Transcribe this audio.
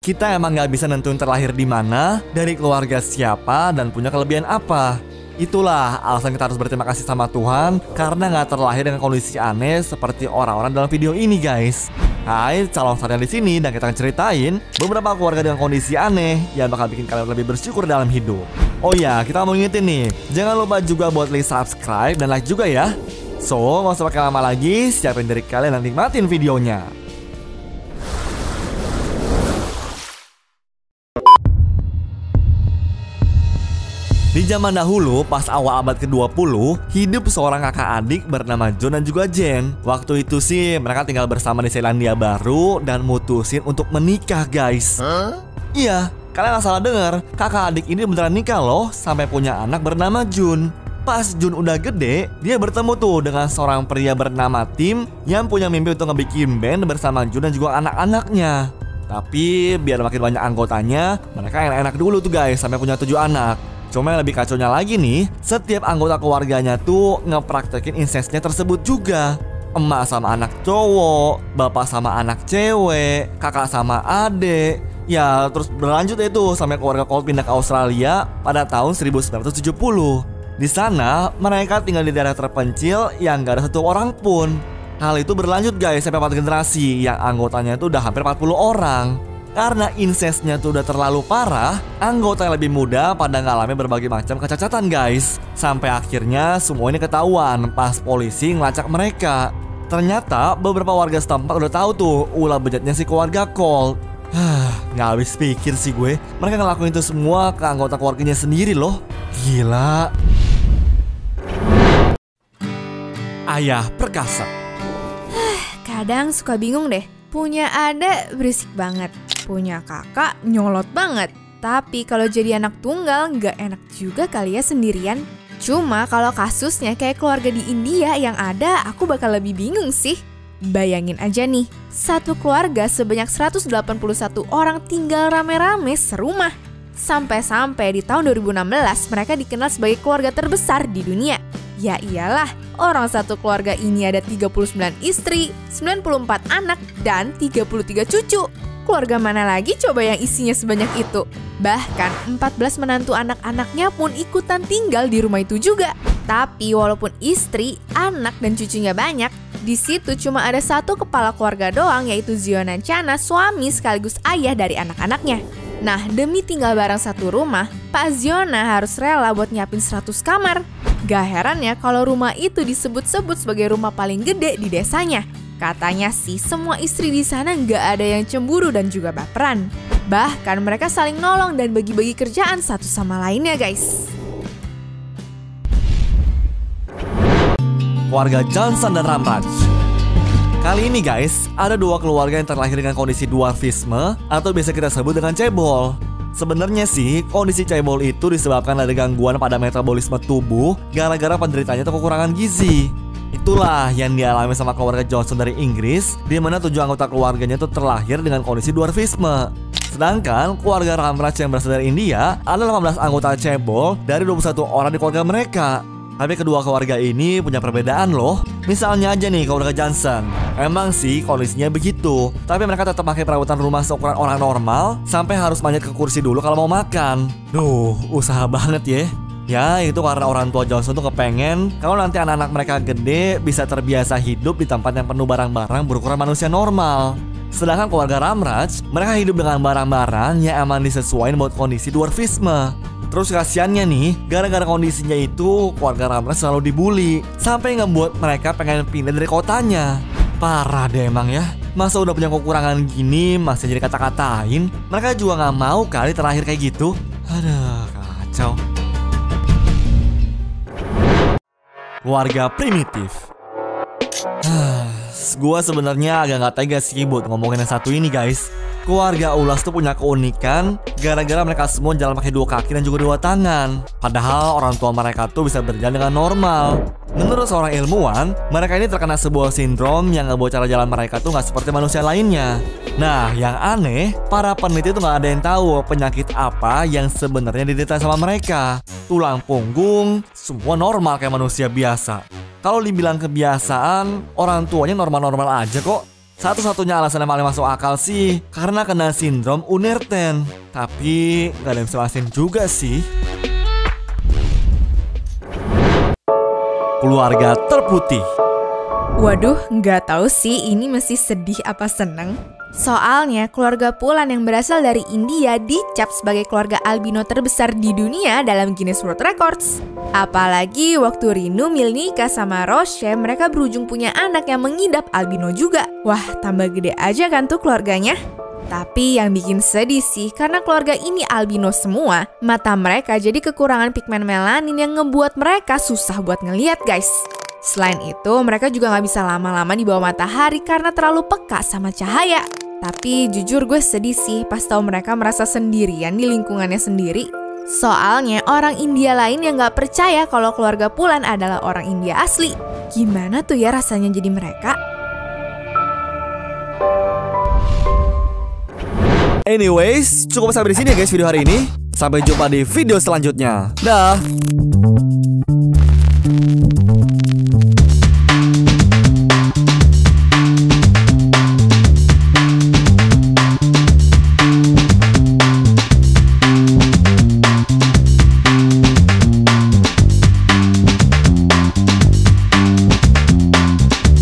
Kita emang nggak bisa nentuin terlahir di mana, dari keluarga siapa, dan punya kelebihan apa. Itulah alasan kita harus berterima kasih sama Tuhan karena nggak terlahir dengan kondisi aneh seperti orang-orang dalam video ini guys. Hai, calon saya di sini dan kita akan ceritain beberapa keluarga dengan kondisi aneh yang bakal bikin kalian lebih bersyukur dalam hidup. Oh ya, kita mau ngingetin nih, jangan lupa juga buat like subscribe dan like juga ya. So, nggak usah pakai lama lagi, siapin diri kalian dan nikmatin videonya. Di zaman dahulu, pas awal abad ke-20, hidup seorang kakak adik bernama John dan juga Jen. Waktu itu sih, mereka tinggal bersama di Selandia Baru dan mutusin untuk menikah, guys. Iya, kalian gak salah dengar, kakak adik ini beneran nikah loh, sampai punya anak bernama Jun. Pas Jun udah gede, dia bertemu tuh dengan seorang pria bernama Tim yang punya mimpi untuk ngebikin band bersama Jun dan juga anak-anaknya. Tapi biar makin banyak anggotanya, mereka enak-enak dulu tuh guys sampai punya tujuh anak. Cuma yang lebih kacaunya lagi nih, setiap anggota keluarganya tuh ngepraktekin insestnya tersebut juga. Emak sama anak cowok, bapak sama anak cewek, kakak sama adik. Ya terus berlanjut itu sampai keluarga Colt pindah ke Australia pada tahun 1970. Di sana mereka tinggal di daerah terpencil yang gak ada satu orang pun. Hal itu berlanjut guys sampai 4 generasi yang anggotanya itu udah hampir 40 orang. Karena insestnya tuh udah terlalu parah, anggota yang lebih muda pada ngalami berbagai macam kecacatan guys. Sampai akhirnya semua ini ketahuan pas polisi ngelacak mereka. Ternyata beberapa warga setempat udah tahu tuh ulah bejatnya si keluarga. Hah, nggak habis pikir sih gue. Mereka ngelakuin itu semua ke anggota keluarganya sendiri loh. Gila. Ayah perkasa. Kadang suka bingung deh. Punya ada berisik banget, punya kakak nyolot banget. Tapi kalau jadi anak tunggal nggak enak juga kali ya sendirian. Cuma kalau kasusnya kayak keluarga di India yang ada, aku bakal lebih bingung sih. Bayangin aja nih, satu keluarga sebanyak 181 orang tinggal rame-rame serumah. Sampai-sampai di tahun 2016 mereka dikenal sebagai keluarga terbesar di dunia. Ya iyalah, orang satu keluarga ini ada 39 istri, 94 anak, dan 33 cucu. Keluarga mana lagi coba yang isinya sebanyak itu? Bahkan 14 menantu anak-anaknya pun ikutan tinggal di rumah itu juga. Tapi walaupun istri, anak, dan cucunya banyak, di situ cuma ada satu kepala keluarga doang yaitu Ziona Chana, suami sekaligus ayah dari anak-anaknya. Nah, demi tinggal bareng satu rumah, Pak Ziona harus rela buat nyiapin 100 kamar. Gak heran ya kalau rumah itu disebut-sebut sebagai rumah paling gede di desanya. Katanya sih semua istri di sana gak ada yang cemburu dan juga baperan. Bahkan mereka saling nolong dan bagi-bagi kerjaan satu sama lainnya guys. Keluarga Johnson dan Ramraj Kali ini guys, ada dua keluarga yang terlahir dengan kondisi dwarfisme atau biasa kita sebut dengan cebol. Sebenarnya sih, kondisi cebol itu disebabkan dari gangguan pada metabolisme tubuh gara-gara penderitanya itu kekurangan gizi. Itulah yang dialami sama keluarga Johnson dari Inggris, di mana tujuh anggota keluarganya itu terlahir dengan kondisi dwarfisme. Sedangkan keluarga Ramraj yang berasal dari India ada 18 anggota cebol dari 21 orang di keluarga mereka. Tapi kedua keluarga ini punya perbedaan loh. Misalnya aja nih keluarga Johnson. Emang sih kondisinya begitu, tapi mereka tetap pakai perawatan rumah seukuran orang normal sampai harus manjat ke kursi dulu kalau mau makan. Duh, usaha banget ya. Ya itu karena orang tua Johnson tuh kepengen kalau nanti anak-anak mereka gede bisa terbiasa hidup di tempat yang penuh barang-barang berukuran manusia normal. Sedangkan keluarga Ramraj, mereka hidup dengan barang-barang yang aman disesuaikan buat kondisi dwarfisme. Terus kasihannya nih, gara-gara kondisinya itu keluarga Ramraj selalu dibully sampai ngebuat mereka pengen pindah dari kotanya. Parah deh emang ya. Masa udah punya kekurangan gini masih jadi kata-katain? Mereka juga nggak mau kali terakhir kayak gitu. Aduh, kacau. Keluarga primitif. Gua sebenarnya agak nggak tega sih buat ngomongin yang satu ini guys. Keluarga Ulas tuh punya keunikan gara-gara mereka semua jalan pakai dua kaki dan juga dua tangan. Padahal orang tua mereka tuh bisa berjalan dengan normal. Menurut seorang ilmuwan, mereka ini terkena sebuah sindrom yang ngebuat cara jalan mereka tuh nggak seperti manusia lainnya. Nah, yang aneh, para peneliti tuh nggak ada yang tahu penyakit apa yang sebenarnya diderita sama mereka. Tulang punggung, semua normal kayak manusia biasa. Kalau dibilang kebiasaan, orang tuanya normal-normal aja kok. Satu-satunya alasan yang paling masuk akal sih karena kena sindrom Unerten. Tapi nggak ada yang bisa juga sih. Keluarga terputih. Waduh, nggak tahu sih ini masih sedih apa seneng. Soalnya keluarga Pulan yang berasal dari India dicap sebagai keluarga albino terbesar di dunia dalam Guinness World Records. Apalagi waktu Rinu Milnika sama Roche mereka berujung punya anak yang mengidap albino juga. Wah tambah gede aja kan tuh keluarganya. Tapi yang bikin sedih sih karena keluarga ini albino semua, mata mereka jadi kekurangan pigmen melanin yang ngebuat mereka susah buat ngeliat guys. Selain itu, mereka juga nggak bisa lama-lama di bawah matahari karena terlalu peka sama cahaya. Tapi jujur gue sedih sih pas tahu mereka merasa sendirian di lingkungannya sendiri. Soalnya orang India lain yang nggak percaya kalau keluarga Pulan adalah orang India asli. Gimana tuh ya rasanya jadi mereka? Anyways, cukup sampai di sini ya guys video hari ini. Sampai jumpa di video selanjutnya. Dah.